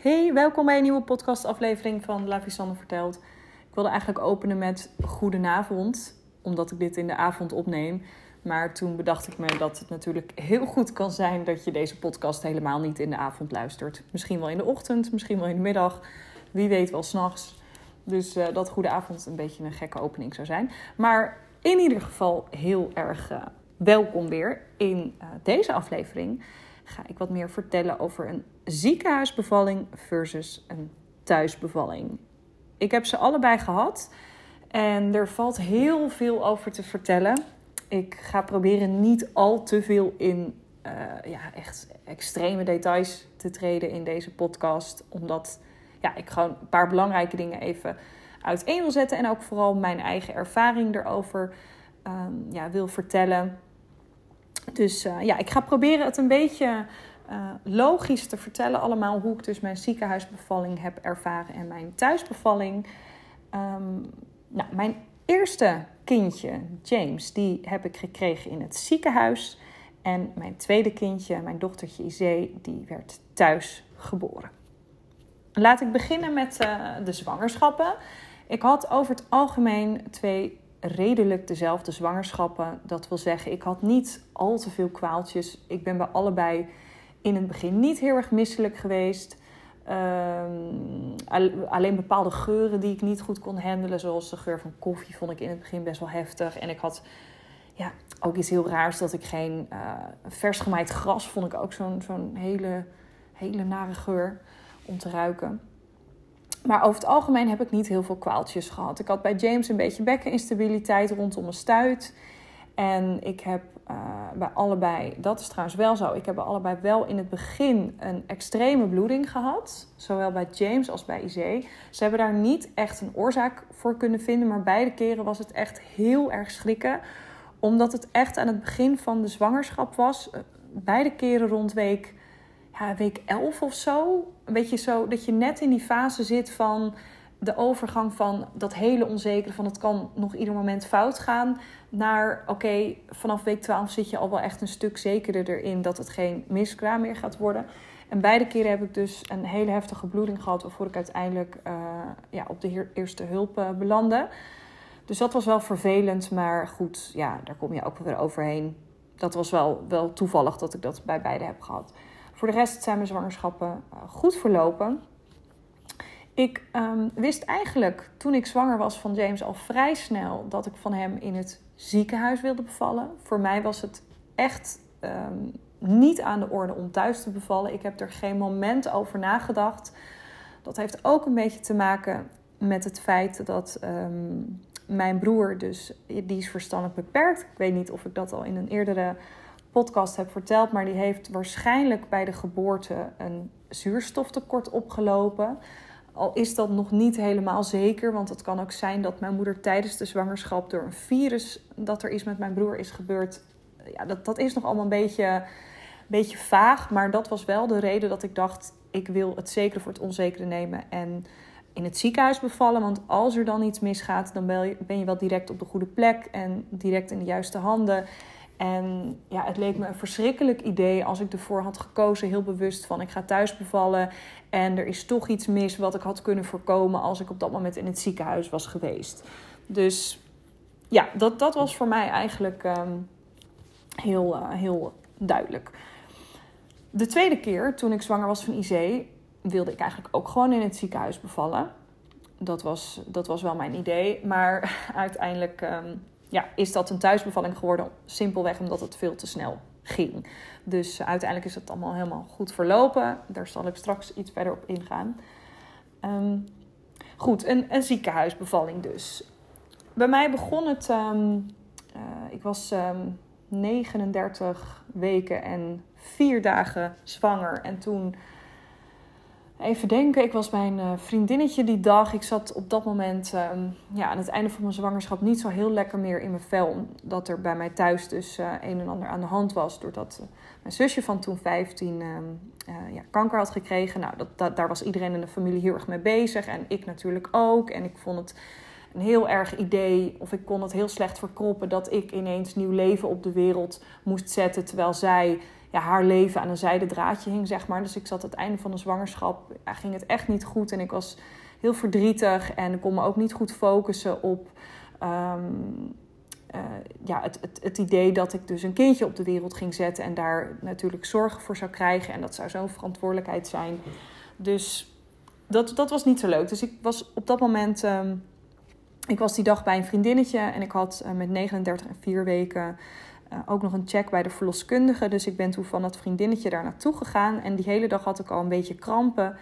Hey, welkom bij een nieuwe podcastaflevering van La Sander Vertelt. Ik wilde eigenlijk openen met goedenavond, omdat ik dit in de avond opneem. Maar toen bedacht ik me dat het natuurlijk heel goed kan zijn dat je deze podcast helemaal niet in de avond luistert. Misschien wel in de ochtend, misschien wel in de middag, wie weet wel s'nachts. Dus uh, dat goedenavond een beetje een gekke opening zou zijn. Maar in ieder geval heel erg uh, welkom weer in uh, deze aflevering ga ik wat meer vertellen over een ziekenhuisbevalling versus een thuisbevalling. Ik heb ze allebei gehad en er valt heel veel over te vertellen. Ik ga proberen niet al te veel in uh, ja, echt extreme details te treden in deze podcast, omdat ja, ik gewoon een paar belangrijke dingen even uiteen wil zetten en ook vooral mijn eigen ervaring erover um, ja, wil vertellen. Dus uh, ja, ik ga proberen het een beetje uh, logisch te vertellen allemaal hoe ik dus mijn ziekenhuisbevalling heb ervaren en mijn thuisbevalling. Um, nou, mijn eerste kindje, James, die heb ik gekregen in het ziekenhuis. En mijn tweede kindje, mijn dochtertje Izee, die werd thuis geboren. Laat ik beginnen met uh, de zwangerschappen. Ik had over het algemeen twee redelijk dezelfde zwangerschappen. Dat wil zeggen, ik had niet al te veel kwaaltjes. Ik ben bij allebei in het begin niet heel erg misselijk geweest. Um, alleen bepaalde geuren die ik niet goed kon handelen, zoals de geur van koffie, vond ik in het begin best wel heftig. En ik had ja, ook iets heel raars dat ik geen uh, vers gemaaid gras vond ik ook zo'n zo'n hele, hele nare geur om te ruiken. Maar over het algemeen heb ik niet heel veel kwaaltjes gehad. Ik had bij James een beetje bekkeninstabiliteit rondom mijn stuit. En ik heb uh, bij allebei, dat is trouwens wel zo, ik heb bij allebei wel in het begin een extreme bloeding gehad. Zowel bij James als bij Izee. Ze hebben daar niet echt een oorzaak voor kunnen vinden, maar beide keren was het echt heel erg schrikken. Omdat het echt aan het begin van de zwangerschap was. Eh, beide keren rond week, ja, week 11 of zo. Een beetje zo dat je net in die fase zit van de overgang van dat hele onzekere van het kan nog ieder moment fout gaan naar oké, vanaf week 12 zit je al wel echt een stuk zekerder erin dat het geen miskraam meer gaat worden. En beide keren heb ik dus een hele heftige bloeding gehad, waarvoor ik uiteindelijk uh, ja, op de eerste hulp uh, belandde. Dus dat was wel vervelend, maar goed, ja, daar kom je ook weer overheen. Dat was wel, wel toevallig dat ik dat bij beide heb gehad. Voor de rest zijn mijn zwangerschappen uh, goed verlopen. Ik um, wist eigenlijk toen ik zwanger was van James al vrij snel dat ik van hem in het ziekenhuis wilde bevallen. Voor mij was het echt um, niet aan de orde om thuis te bevallen. Ik heb er geen moment over nagedacht. Dat heeft ook een beetje te maken met het feit dat um, mijn broer, dus die is verstandelijk beperkt. Ik weet niet of ik dat al in een eerdere podcast heb verteld, maar die heeft waarschijnlijk bij de geboorte een zuurstoftekort opgelopen. Al is dat nog niet helemaal zeker, want het kan ook zijn dat mijn moeder tijdens de zwangerschap door een virus dat er iets met mijn broer is gebeurd. Ja, dat, dat is nog allemaal een beetje, beetje vaag, maar dat was wel de reden dat ik dacht: ik wil het zekere voor het onzekere nemen en in het ziekenhuis bevallen. Want als er dan iets misgaat, dan ben je wel direct op de goede plek en direct in de juiste handen. En ja, het leek me een verschrikkelijk idee als ik ervoor had gekozen, heel bewust van ik ga thuis bevallen. En er is toch iets mis wat ik had kunnen voorkomen als ik op dat moment in het ziekenhuis was geweest. Dus ja, dat, dat was voor mij eigenlijk um, heel, uh, heel duidelijk. De tweede keer, toen ik zwanger was van IC, wilde ik eigenlijk ook gewoon in het ziekenhuis bevallen. Dat was, dat was wel mijn idee. Maar uiteindelijk um, ja, is dat een thuisbevalling geworden. Simpelweg omdat het veel te snel ging. Dus uiteindelijk is het allemaal helemaal goed verlopen. Daar zal ik straks iets verder op ingaan. Um, goed, een, een, ziekenhuisbevalling dus. Bij mij begon het. Um, uh, ik was um, 39 weken en vier dagen zwanger. En toen Even denken, ik was bij een uh, vriendinnetje die dag. Ik zat op dat moment uh, ja, aan het einde van mijn zwangerschap niet zo heel lekker meer in mijn vel. Omdat er bij mij thuis dus uh, een en ander aan de hand was. Doordat mijn zusje van toen 15 ehm, ja, kanker had gekregen. Nou, dat, dat, daar was iedereen in de familie heel erg mee bezig. En ik natuurlijk ook. En ik vond het een heel erg idee, of ik kon het heel slecht verkroppen, dat ik ineens nieuw leven op de wereld moest zetten. Terwijl zij ja, haar leven aan een zijden draadje hing, zeg maar. Dus ik zat aan het einde van de zwangerschap, ging het echt niet goed. En ik was heel verdrietig en kon me ook niet goed focussen op... Ehm, uh, ja, het, het, het idee dat ik dus een kindje op de wereld ging zetten en daar natuurlijk zorg voor zou krijgen. En dat zou zo'n verantwoordelijkheid zijn. Dus dat, dat was niet zo leuk. Dus ik was op dat moment. Uh, ik was die dag bij een vriendinnetje en ik had uh, met 39 en 4 weken uh, ook nog een check bij de verloskundige. Dus ik ben toen van dat vriendinnetje daar naartoe gegaan. En die hele dag had ik al een beetje krampen.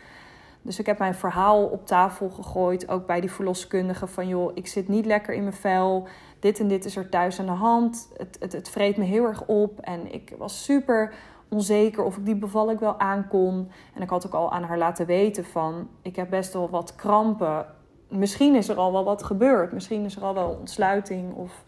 Dus ik heb mijn verhaal op tafel gegooid, ook bij die verloskundige. Van joh, ik zit niet lekker in mijn vel dit en dit is er thuis aan de hand. Het, het, het vreet me heel erg op. En ik was super onzeker of ik die bevalling wel aankon. En ik had ook al aan haar laten weten van... ik heb best wel wat krampen. Misschien is er al wel wat gebeurd. Misschien is er al wel ontsluiting of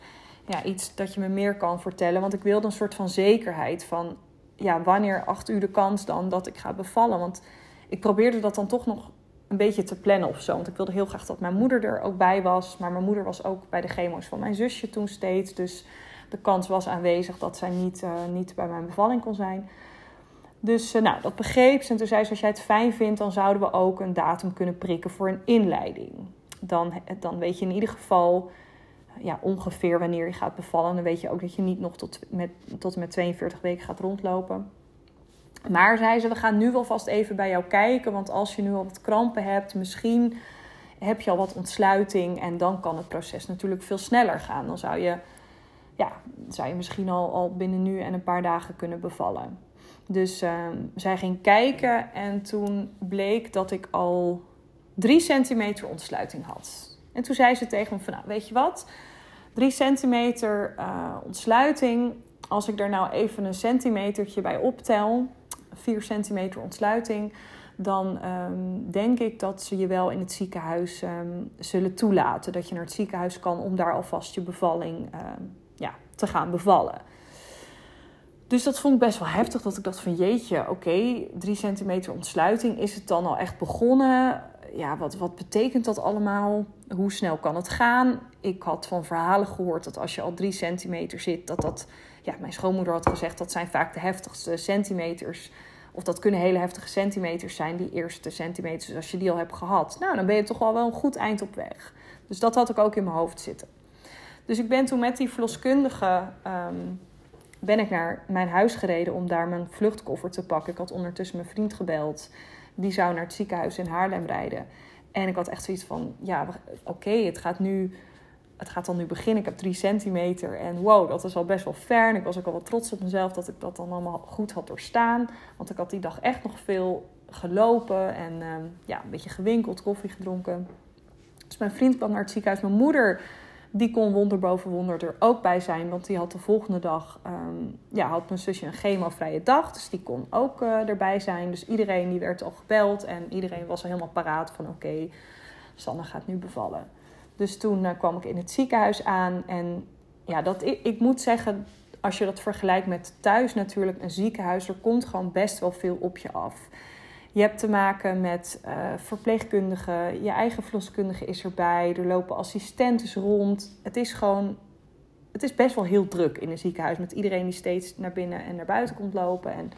ja, iets dat je me meer kan vertellen. Want ik wilde een soort van zekerheid van... ja, wanneer acht u de kans dan dat ik ga bevallen? Want ik probeerde dat dan toch nog een beetje te plannen of zo. Want ik wilde heel graag dat mijn moeder er ook bij was. Maar mijn moeder was ook bij de chemo's van mijn zusje toen steeds. Dus de kans was aanwezig dat zij niet, uh, niet bij mijn bevalling kon zijn. Dus uh, nou, dat begreep ze. En toen zei ze, als jij het fijn vindt, dan zouden we ook een datum kunnen prikken voor een inleiding. Dan, dan weet je in ieder geval ja, ongeveer wanneer je gaat bevallen. Dan weet je ook dat je niet nog tot, met, tot en met 42 weken gaat rondlopen. Maar zei ze, we gaan nu wel vast even bij jou kijken. Want als je nu al wat krampen hebt, misschien heb je al wat ontsluiting. En dan kan het proces natuurlijk veel sneller gaan. Dan zou je, ja, zou je misschien al, al binnen nu en een paar dagen kunnen bevallen. Dus uh, zij ging kijken en toen bleek dat ik al drie centimeter ontsluiting had. En toen zei ze tegen me van, nou, weet je wat? Drie centimeter uh, ontsluiting. Als ik daar nou even een centimetertje bij optel, 4 centimeter ontsluiting, dan um, denk ik dat ze je wel in het ziekenhuis um, zullen toelaten. Dat je naar het ziekenhuis kan om daar alvast je bevalling um, ja, te gaan bevallen. Dus dat vond ik best wel heftig. Dat ik dacht van jeetje, oké, okay, 3 centimeter ontsluiting. Is het dan al echt begonnen? Ja, wat, wat betekent dat allemaal? Hoe snel kan het gaan? Ik had van verhalen gehoord dat als je al 3 centimeter zit, dat dat ja, mijn schoonmoeder had gezegd dat zijn vaak de heftigste centimeters. Of dat kunnen hele heftige centimeters zijn, die eerste centimeters. Dus als je die al hebt gehad, nou, dan ben je toch al wel een goed eind op weg. Dus dat had ik ook in mijn hoofd zitten. Dus ik ben toen met die verloskundige um, ben ik naar mijn huis gereden om daar mijn vluchtkoffer te pakken. Ik had ondertussen mijn vriend gebeld. Die zou naar het ziekenhuis in Haarlem rijden. En ik had echt zoiets van, ja, oké, het gaat nu het gaat dan nu beginnen. Ik heb drie centimeter en wow, dat is al best wel ver. En ik was ook al wat trots op mezelf dat ik dat dan allemaal goed had doorstaan. Want ik had die dag echt nog veel gelopen en uh, ja, een beetje gewinkeld, koffie gedronken. Dus mijn vriend kwam naar het ziekenhuis. Mijn moeder, die kon wonder boven wonder er ook bij zijn. Want die had de volgende dag, um, ja, had mijn zusje een chemovrije dag. Dus die kon ook uh, erbij zijn. Dus iedereen die werd al gebeld en iedereen was al helemaal paraat van oké, okay, Sanne gaat nu bevallen. Dus toen uh, kwam ik in het ziekenhuis aan. En ja, dat, ik, ik moet zeggen, als je dat vergelijkt met thuis natuurlijk, een ziekenhuis, er komt gewoon best wel veel op je af. Je hebt te maken met uh, verpleegkundigen, je eigen verloskundige is erbij, er lopen assistenten rond. Het is gewoon, het is best wel heel druk in een ziekenhuis met iedereen die steeds naar binnen en naar buiten komt lopen. En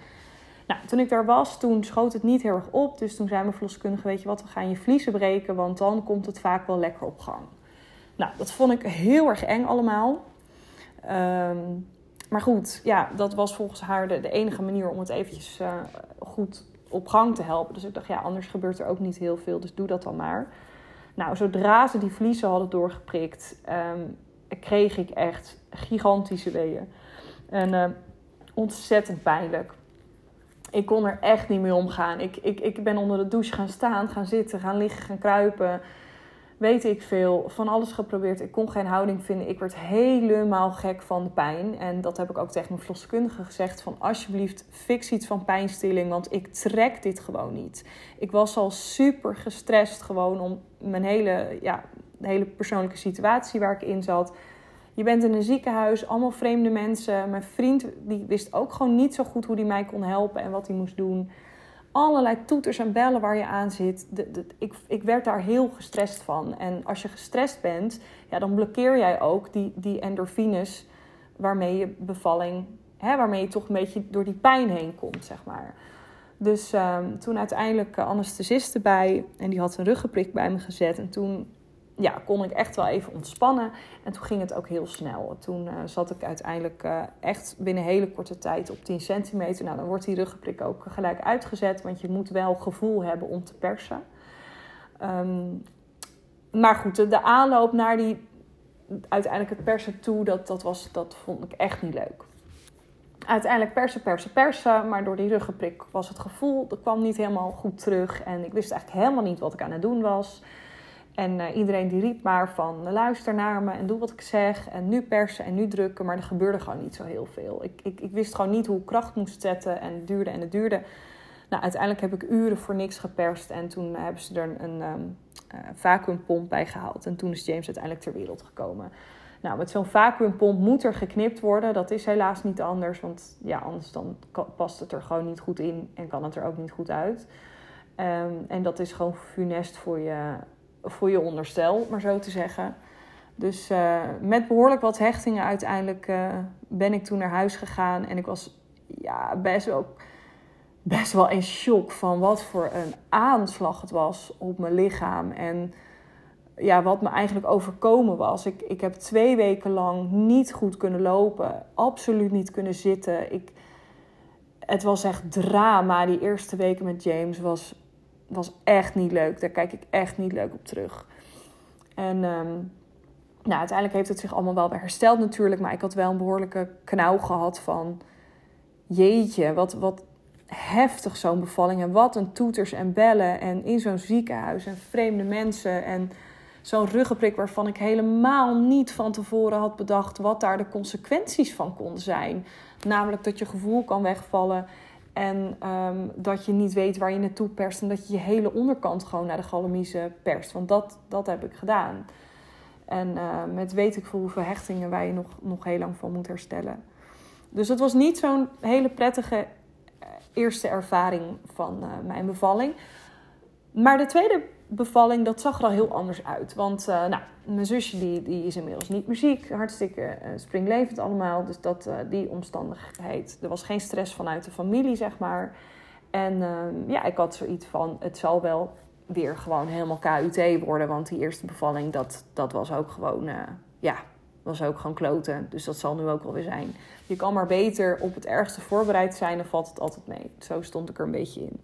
nou, toen ik daar was, toen schoot het niet heel erg op. Dus toen zei mijn verloskundige, weet je wat, we gaan je vliezen breken, want dan komt het vaak wel lekker op gang. Nou, dat vond ik heel erg eng allemaal. Um, maar goed, ja, dat was volgens haar de, de enige manier om het eventjes uh, goed op gang te helpen. Dus ik dacht, ja, anders gebeurt er ook niet heel veel, dus doe dat dan maar. Nou, zodra ze die vliezen hadden doorgeprikt, um, kreeg ik echt gigantische weeën. En uh, ontzettend pijnlijk ik kon er echt niet mee omgaan. Ik, ik, ik ben onder de douche gaan staan, gaan zitten, gaan liggen, gaan kruipen. Weet ik veel. Van alles geprobeerd. Ik kon geen houding vinden. Ik werd helemaal gek van de pijn. En dat heb ik ook tegen mijn verloskundige gezegd. Van alsjeblieft, fix iets van pijnstilling. Want ik trek dit gewoon niet. Ik was al super gestrest gewoon om mijn hele, ja, hele persoonlijke situatie waar ik in zat je bent in een ziekenhuis, allemaal vreemde mensen. Mijn vriend die wist ook gewoon niet zo goed hoe hij mij kon helpen en wat hij moest doen. Allerlei toeters en bellen waar je aan zit. Ik, ik werd daar heel gestrest van. En als je gestrest bent, ja, dan blokkeer jij ook die, die endorfines waarmee je bevalling hè, waarmee je toch een beetje door die pijn heen komt, zeg maar. Dus ehm, toen uiteindelijk uh, anesthesist erbij en die had een ruggenprik bij me gezet. En toen ja, kon ik echt wel even ontspannen. En toen ging het ook heel snel. Toen uh, zat ik uiteindelijk uh, echt binnen hele korte tijd op 10 centimeter. Nou, dan wordt die ruggenprik ook gelijk uitgezet, want je moet wel gevoel hebben om te persen. Um, maar goed, de, de, aanloop naar die uiteindelijk het persen toe, dat, dat, was, dat vond ik echt niet leuk. Uiteindelijk persen, persen, persen. Maar door die ruggenprik was het gevoel, dat kwam niet helemaal goed terug. En ik wist eigenlijk helemaal niet wat ik aan het doen was. En uh, iedereen die riep maar van luister naar me en doe wat ik zeg. En nu persen en nu drukken. Maar er gebeurde gewoon niet zo heel veel. Ik, ik, ik wist gewoon niet hoe ik kracht moest zetten. En het duurde en het duurde. Nou, uiteindelijk heb ik uren voor niks geperst. En toen hebben ze er een, um, vacuümpomp bij gehaald. En toen is James uiteindelijk ter wereld gekomen. Nou, met zo'n vacuümpomp moet er geknipt worden. Dat is helaas niet anders. Want ja, anders dan past het er gewoon niet goed in. En kan het er ook niet goed uit. Um, en dat is gewoon funest voor je, voor je onderstel, maar zo te zeggen. Dus uh, met behoorlijk wat hechtingen uiteindelijk uh, ben ik toen naar huis gegaan. En ik was ja, best wel best wel in shock van wat voor een aanslag het was op mijn lichaam. En ja, wat me eigenlijk overkomen was. Ik, ik heb twee weken lang niet goed kunnen lopen. Absoluut niet kunnen zitten. Ik, het was echt drama. Die eerste weken met James was, was echt niet leuk. Daar kijk ik echt niet leuk op terug. En um, nou, uiteindelijk heeft het zich allemaal wel weer hersteld natuurlijk. Maar ik had wel een behoorlijke knauw gehad van... Jeetje, wat, wat, heftig zo'n bevalling. En wat een toeters en bellen. En in zo'n ziekenhuis en vreemde mensen. En zo'n ruggenprik waarvan ik helemaal niet van tevoren had bedacht wat daar de consequenties van konden zijn. Namelijk dat je gevoel kan wegvallen. En um, dat je niet weet waar je naartoe perst. En dat je je hele onderkant gewoon naar de galamiezen perst. Want dat, dat heb ik gedaan. En uh, met weet ik veel hoeveel hechtingen je nog, nog heel lang van moet herstellen. Dus het was niet zo'n hele prettige eerste ervaring van uh, mijn bevalling. Maar de tweede bevalling, dat zag er al heel anders uit. Want uh, nou, mijn zusje die, die is inmiddels niet meer ziek. Hartstikke uh, springlevend allemaal. Dus dat, die omstandigheid, er was geen stress vanuit de familie, zeg maar. En ehm, ja, ik had zoiets van, het zal wel weer gewoon helemaal KUT worden. Want die eerste bevalling, dat, dat was ook gewoon, ja, was ook gewoon kloten. Dus dat zal nu ook wel weer zijn. Je kan maar beter op het ergste voorbereid zijn, dan valt het altijd mee. Zo stond ik er een beetje in.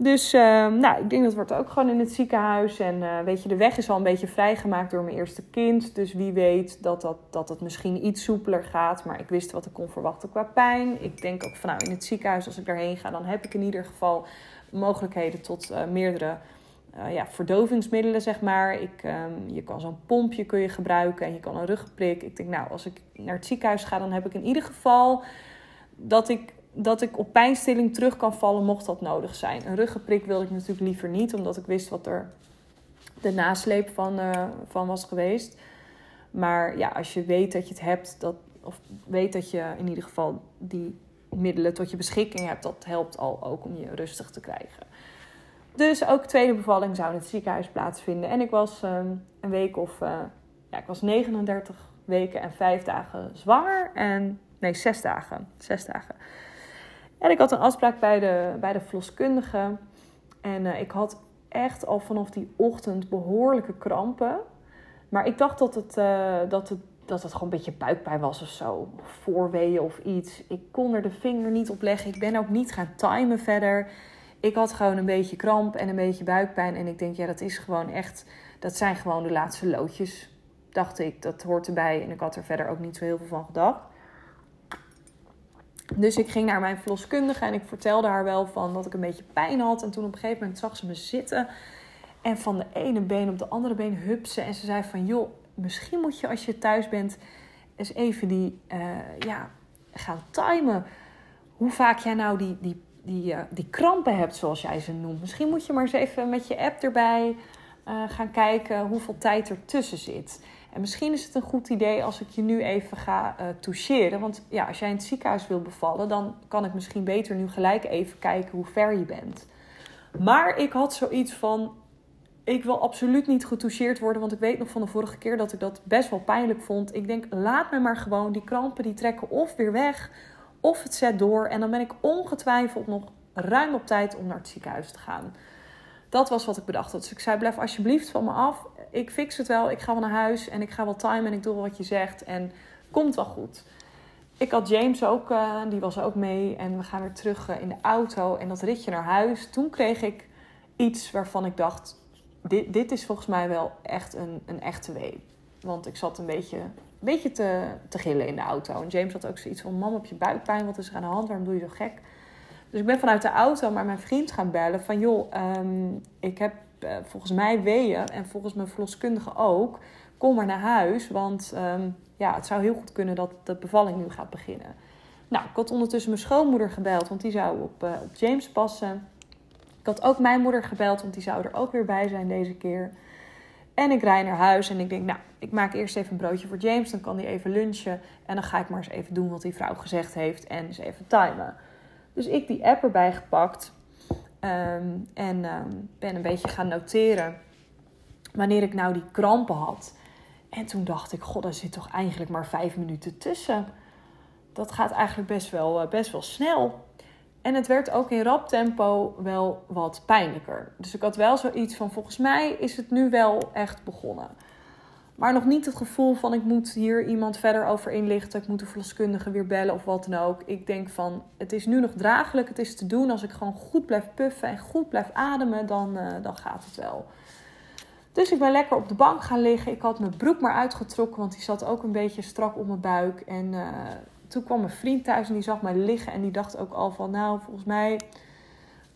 Dus uh, nou, ik denk dat wordt ook gewoon in het ziekenhuis. En uh, weet je, de weg is al een beetje vrijgemaakt door mijn eerste kind. Dus wie weet dat, dat, dat het misschien iets soepeler gaat. Maar ik wist wat ik kon verwachten qua pijn. Ik denk ook van nou, in het ziekenhuis, als ik daarheen ga, dan heb ik in ieder geval mogelijkheden tot uh, meerdere uh, ja, verdovingsmiddelen, zeg maar. Ik, um, je kan zo'n pompje kun je gebruiken en je kan een ruggenprik. Ik denk, nou, als ik naar het ziekenhuis ga, dan heb ik in ieder geval dat ik, dat ik op pijnstilling terug kan vallen, mocht dat nodig zijn. Een ruggenprik wilde ik natuurlijk liever niet, omdat ik wist wat er de nasleep van, uh, van was geweest. Maar ja, als je weet dat je het hebt, dat, of weet dat je in ieder geval die middelen tot je beschikking hebt, dat helpt al ook om je rustig te krijgen. Dus ook tweede bevalling zou in het ziekenhuis plaatsvinden. En ik was um, een week of... Uh, ja, ik was 39 weken en 5 dagen zwanger. En, nee, 6 dagen. 6 dagen. En ik had een afspraak bij de, bij de verloskundige. En uh, ik had echt al vanaf die ochtend behoorlijke krampen. Maar ik dacht dat het, uh, dat het, dat het gewoon een beetje buikpijn was of zo. Voorweeën of iets. Ik kon er de vinger niet op leggen. Ik ben ook niet gaan timen verder. Ik had gewoon een beetje kramp en een beetje buikpijn. En ik denk, ja, dat is gewoon echt. Dat zijn gewoon de laatste loodjes. Dacht ik, dat hoort erbij. En ik had er verder ook niet zo heel veel van gedacht. Dus ik ging naar mijn verloskundige en ik vertelde haar wel van dat ik een beetje pijn had. En toen op een gegeven moment zag ze me zitten. En van de ene been op de andere been hupsen. En ze zei van, joh, misschien moet je als je thuis bent eens even die, uh, ja, gaan timen. Hoe vaak jij nou die, die die, uh, die krampen hebt, zoals jij ze noemt. Misschien moet je maar eens even met je app erbij uh, gaan kijken hoeveel tijd er tussen zit. En misschien is het een goed idee als ik je nu even ga uh, toucheren. Want ja, als jij in het ziekenhuis wil bevallen, dan kan ik misschien beter nu gelijk even kijken hoe ver je bent. Maar ik had zoiets van: ik wil absoluut niet getoucheerd worden. Want ik weet nog van de vorige keer dat ik dat best wel pijnlijk vond. Ik denk, laat me maar gewoon. Die krampen die trekken of weer weg of het zet door. En dan ben ik ongetwijfeld nog ruim op tijd om naar het ziekenhuis te gaan. Dat was wat ik bedacht had. Dus ik zei, blijf alsjeblieft van me af. Ik fix het wel. Ik ga wel naar huis en ik ga wel timen en ik doe wel wat je zegt. En komt wel goed. Ik had James ook, uh, die was ook mee. En we gaan weer terug uh, in de auto. En dat ritje naar huis. Toen kreeg ik iets waarvan ik dacht... Dit, dit is volgens mij wel echt een, een echte wee. Want ik zat een beetje, beetje te, te gillen in de auto. En James had ook zoiets van... Mam, op je buikpijn? Wat is er aan de hand? Waarom doe je zo gek? Dus ik ben vanuit de auto maar mijn vriend gaan bellen. Van joh, um, ik heb uh, volgens mij weeën. En volgens mijn verloskundige ook. Kom maar naar huis. Want... Um, ja, het zou heel goed kunnen dat de bevalling nu gaat beginnen. Nou, ik had ondertussen mijn schoonmoeder gebeld, want die zou op, uh, op James passen. Ik had ook mijn moeder gebeld, want die zou er ook weer bij zijn deze keer. En ik rijd naar huis en ik denk, nou, ik maak eerst even een broodje voor James. Dan kan hij even lunchen. En dan ga ik maar eens even doen wat die vrouw gezegd heeft. En eens even timen. Dus ik die app erbij gepakt. Um, en um, ben een beetje gaan noteren. Wanneer ik nou die krampen had. En toen dacht ik, god, daar zit toch eigenlijk maar vijf minuten tussen. Dat gaat eigenlijk best wel, best wel snel. En het werd ook in rap tempo wel wat pijnlijker. Dus ik had wel zoiets van, volgens mij is het nu wel echt begonnen. Maar nog niet het gevoel van, ik moet hier iemand verder over inlichten. Ik moet de verloskundige weer bellen of wat dan ook. Ik denk van, het is nu nog draaglijk. Het is te doen. Als ik gewoon goed blijf puffen en goed blijf ademen, dan, uh, dan gaat het wel. Dus ik ben lekker op de bank gaan liggen. Ik had mijn broek maar uitgetrokken, want die zat ook een beetje strak op mijn buik. En uh, toen kwam mijn vriend thuis en die zag mij liggen. En die dacht ook al van, nou, volgens mij,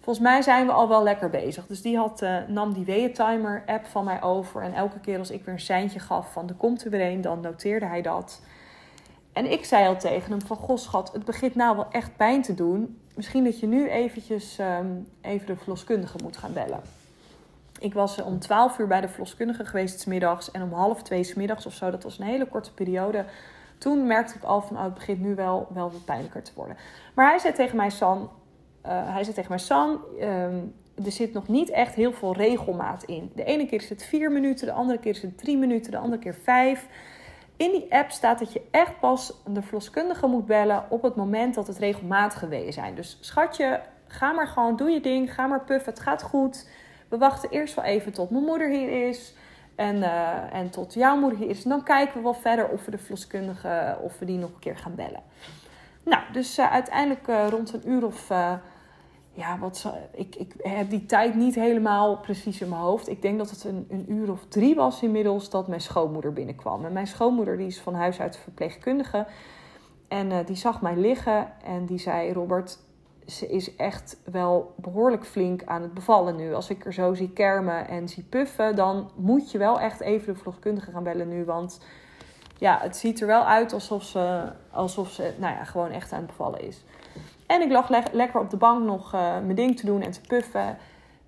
volgens mij zijn we al wel lekker bezig. Dus die had, uh, nam die weeëntimer app van mij over. En elke keer als ik weer een seintje gaf van, er komt er weer een, dan noteerde hij dat. En ik zei al tegen hem van, goh schat, het begint nou wel echt pijn te doen. Misschien dat je nu eventjes um, even de verloskundige moet gaan bellen. Ik was om 12 uur bij de verloskundige geweest smiddags en om half twee smiddags of zo. Dat was een hele korte periode. Toen merkte ik al van, oh, het begint nu wel, wel wat pijnlijker te worden. Maar hij zei tegen mij, San, hij zei tegen mij, San, um, er zit nog niet echt heel veel regelmaat in. De ene keer is het vier minuten, de andere keer is het drie minuten, de andere keer vijf. In die app staat dat je echt pas de verloskundige moet bellen op het moment dat het regelmatige weeën zijn. Dus schatje, ga maar gewoon, doe je ding, ga maar puffen, het gaat goed we wachten eerst wel even tot mijn moeder hier is. En, uh, en tot jouw moeder hier is. En dan kijken we wel verder of we de verloskundige, of we die nog een keer gaan bellen. Nou, dus uh, uiteindelijk rond een uur of... ja, wat, ik, ik heb die tijd niet helemaal precies in mijn hoofd. Ik denk dat het een, een uur of drie was inmiddels dat mijn schoonmoeder binnenkwam. En mijn schoonmoeder die is van huis uit verpleegkundige. En die zag mij liggen en die zei... Robert, ze is echt wel behoorlijk flink aan het bevallen nu. Als ik er zo zie kermen en zie puffen, dan moet je wel echt even de verloskundige gaan bellen nu. Want ja, het ziet er wel uit alsof ze, alsof ze nou ja, gewoon echt aan het bevallen is. En ik lag le lekker op de bank nog uh, mijn ding te doen en te puffen.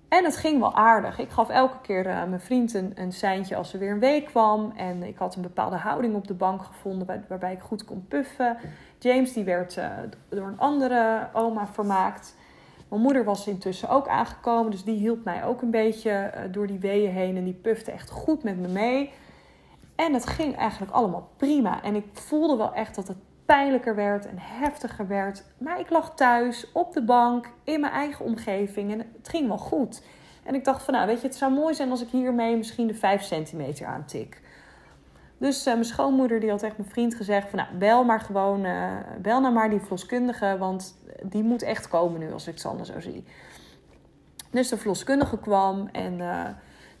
En het ging wel aardig. Ik gaf elke keer uh, mijn vriend een, een seintje als er weer een week kwam. En ik had een bepaalde houding op de bank gevonden waar, waarbij ik goed kon puffen. James die werd uh, door een andere oma vermaakt. Mijn moeder was intussen ook aangekomen, dus die hielp mij ook een beetje door die weeën heen. En die pufte echt goed met me mee. En het ging eigenlijk allemaal prima. En ik voelde wel echt dat het pijnlijker werd en heftiger werd. Maar ik lag thuis op de bank in mijn eigen omgeving en het ging wel goed. En ik dacht van nou weet je, het zou mooi zijn als ik hiermee misschien de 5 centimeter aantik. Dus uh, mijn schoonmoeder die had echt mijn vriend gezegd van nou bel maar gewoon, uh, bel nou maar die verloskundige, want die moet echt komen nu als ik Sanne zo zie. Dus de verloskundige kwam en uh,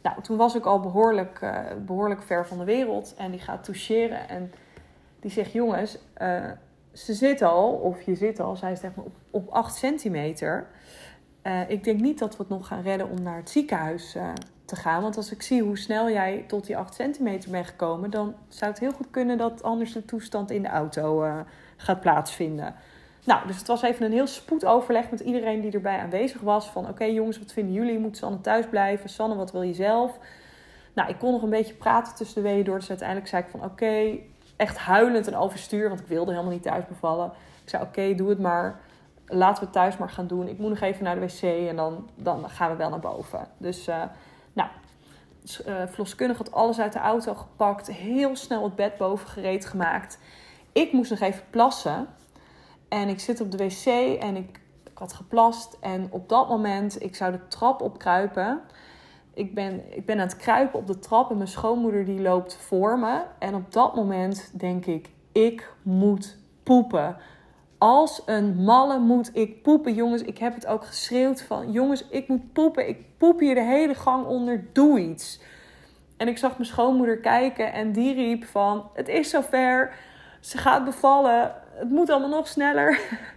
nou, toen was ik al behoorlijk, behoorlijk ver van de wereld en die gaat toucheren en die zegt: Jongens, uh, ze zit al, of je zit al, zij maar op, op 8 centimeter. Uh, ik denk niet dat we het nog gaan redden om naar het ziekenhuis uh, te gaan. Want als ik zie hoe snel jij tot die 8 centimeter bent gekomen, dan zou het heel goed kunnen dat anders de toestand in de auto gaat plaatsvinden. Nou, dus het was even een heel spoedoverleg met iedereen die erbij aanwezig was. Van oké jongens, wat vinden jullie? Moet Sanne thuis blijven? Sanne, wat wil je zelf? Nou, ik kon nog een beetje praten tussen de weeën door. Dus uiteindelijk zei ik van oké, echt huilend en overstuur, want ik wilde helemaal niet thuis bevallen. Ik zei: Oké, doe het maar. Laten we het thuis maar gaan doen. Ik moet nog even naar de wc en dan, dan gaan we wel naar boven. Dus, uh, nou, uh, had alles uit de auto gepakt. Heel snel het bed boven gereed gemaakt. Ik moest nog even plassen. En ik zit op de wc en ik, ik had geplast. En op dat moment, ik zou de trap opkruipen. Ik ben, ik ben aan het kruipen op de trap en mijn schoonmoeder die loopt voor me. En op dat moment denk ik, ik moet poepen. Als een malle moet ik poepen. Jongens, ik heb het ook geschreeuwd van... Jongens, ik moet poepen. Ik poep hier de hele gang onder. Doe iets. En ik zag mijn schoonmoeder kijken en die riep van... Het is zover. Ze gaat bevallen. Het moet allemaal nog sneller.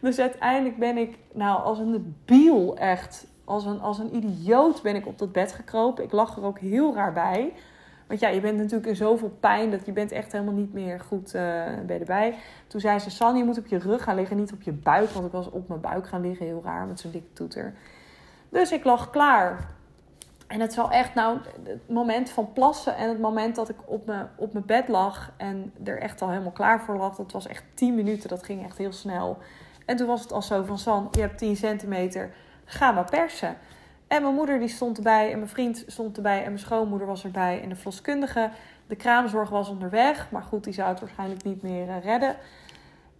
Dus uiteindelijk ben ik, nou, als een biel echt... Als een, als een idioot ben ik op dat bed gekropen. Ik lag er ook heel raar bij. Want ja, je bent natuurlijk in zoveel pijn dat je bent echt helemaal niet meer goed uh, bij erbij. Toen zei ze, San, je moet op je rug gaan liggen, niet op je buik. Want ik was op mijn buik gaan liggen, heel raar, met zo'n dikke toeter. Dus ik lag klaar. En het zal echt, nou, het moment van plassen en het moment dat ik op mijn, op mijn bed lag en er echt al helemaal klaar voor lag, dat was echt 10 minuten, dat ging echt heel snel. En toen was het al zo van, San, je hebt 10 centimeter, ga maar persen. En mijn moeder die stond erbij en mijn vriend stond erbij en mijn schoonmoeder was erbij en de verloskundige. De kraamzorg was onderweg, maar goed, die zou het waarschijnlijk niet meer uh, redden.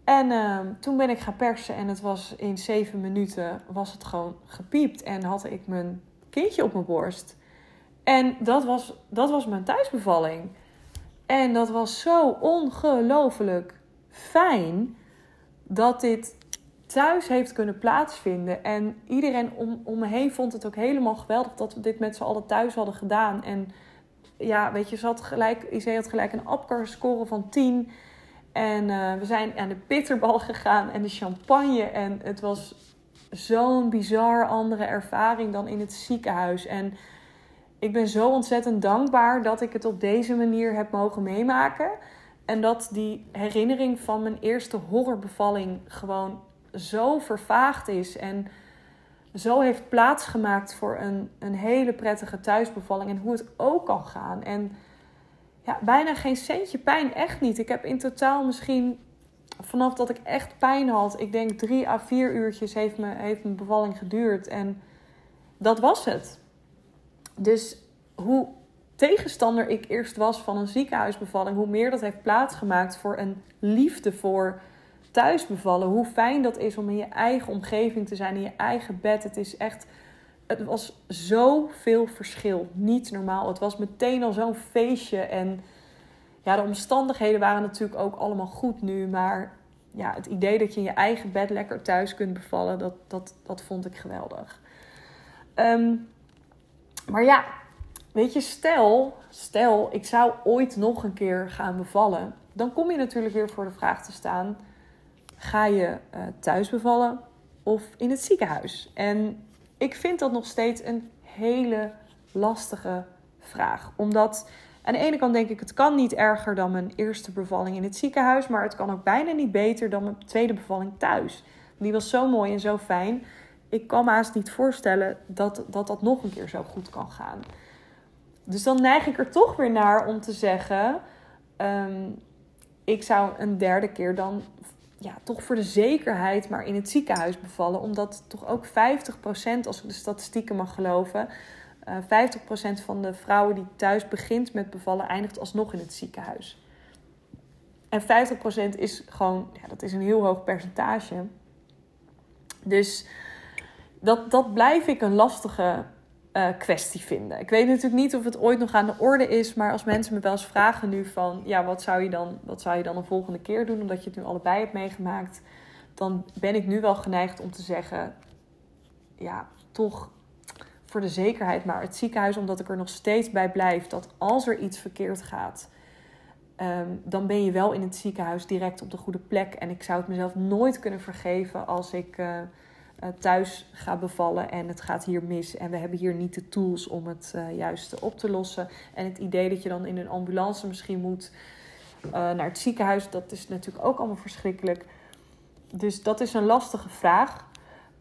En uh, toen ben ik gaan persen en het was in zeven minuten was het gewoon gepiept en had ik mijn kindje op mijn borst. En dat was, dat was mijn thuisbevalling. En dat was zo ongelooflijk fijn dat dit thuis heeft kunnen plaatsvinden. En iedereen om, om me heen vond het ook helemaal geweldig dat we dit met z'n allen thuis hadden gedaan. En ja, weet je, ze had gelijk, had gelijk een score van 10. En uh, we zijn aan de bitterbal gegaan en de champagne. En het was zo'n bizar andere ervaring dan in het ziekenhuis. En ik ben zo ontzettend dankbaar dat ik het op deze manier heb mogen meemaken. En dat die herinnering van mijn eerste horrorbevalling gewoon zo vervaagd is en zo heeft plaatsgemaakt voor een, een hele prettige thuisbevalling en hoe het ook kan gaan. En ja, bijna geen centje pijn, echt niet. Ik heb in totaal misschien vanaf dat ik echt pijn had, ik denk drie à vier uurtjes heeft, me, heeft mijn bevalling geduurd. En dat was het. Dus hoe tegenstander ik eerst was van een ziekenhuisbevalling, hoe meer dat heeft plaatsgemaakt voor een liefde voor thuis bevallen. Hoe fijn dat is om in je eigen omgeving te zijn, in je eigen bed. Het is echt. Het was zoveel verschil. Niet normaal. Het was meteen al zo'n feestje. En ja, de omstandigheden waren natuurlijk ook allemaal goed nu. Maar ja, het idee dat je in je eigen bed lekker thuis kunt bevallen, dat, dat, dat vond ik geweldig. Ehm, maar ja, weet je, stel, stel, ik zou ooit nog een keer gaan bevallen. Dan kom je natuurlijk weer voor de vraag te staan Ga je uh, thuis bevallen of in het ziekenhuis? En ik vind dat nog steeds een hele lastige vraag. Omdat aan de ene kant denk ik, het kan niet erger dan mijn eerste bevalling in het ziekenhuis. Maar het kan ook bijna niet beter dan mijn tweede bevalling thuis. Die was zo mooi en zo fijn. Ik kan me haast niet voorstellen dat, dat dat nog een keer zo goed kan gaan. Dus dan neig ik er toch weer naar om te zeggen... Um, ik zou een derde keer dan ja, toch voor de zekerheid maar in het ziekenhuis bevallen. Omdat toch ook 50%, als ik de statistieken mag geloven, uh, eh, 50% van de vrouwen die thuis begint met bevallen, eindigt alsnog in het ziekenhuis. En 50% is gewoon, ja, dat is een heel hoog percentage. Dus dat, dat blijf ik een lastige uh, kwestie vinden. Ik weet natuurlijk niet of het ooit nog aan de orde is, maar als mensen me wel eens vragen nu van, ja, wat zou je dan, wat zou je dan een volgende keer doen, omdat je het nu allebei hebt meegemaakt, dan ben ik nu wel geneigd om te zeggen, ja, toch voor de zekerheid maar het ziekenhuis, omdat ik er nog steeds bij blijf dat als er iets verkeerd gaat, um, dan ben je wel in het ziekenhuis direct op de goede plek. En ik zou het mezelf nooit kunnen vergeven als ik. Uh, thuis gaat bevallen en het gaat hier mis en we hebben hier niet de tools om het uh, juist op te lossen. En het idee dat je dan in een ambulance misschien moet uh, naar het ziekenhuis, dat is natuurlijk ook allemaal verschrikkelijk. Dus dat is een lastige vraag.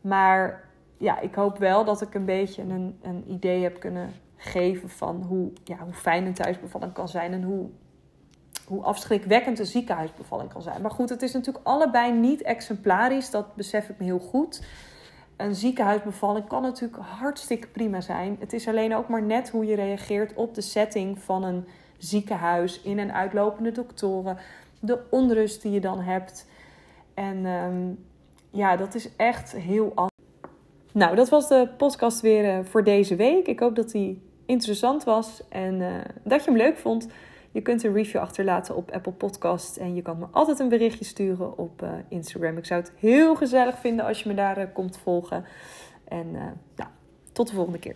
Maar ja, ik hoop wel dat ik een beetje een, een idee heb kunnen geven van hoe, ja, hoe fijn een thuisbevalling kan zijn en hoe, hoe afschrikwekkend een ziekenhuisbevalling kan zijn. Maar goed, het is natuurlijk allebei niet exemplarisch, dat besef ik me heel goed een ziekenhuisbevalling kan natuurlijk hartstikke prima zijn. Het is alleen ook maar net hoe je reageert op de setting van een ziekenhuis, in- en uitlopende doktoren, de onrust die je dan hebt. En ehm, ja, dat is echt heel anders. Nou, dat was de podcast weer eh, voor deze week. Ik hoop dat die interessant was en uh, dat je hem leuk vond. Je kunt een review achterlaten op Apple Podcast. En je kan me altijd een berichtje sturen op uh, Instagram. Ik zou het heel gezellig vinden als je me daar komt volgen. En nou, tot de volgende keer.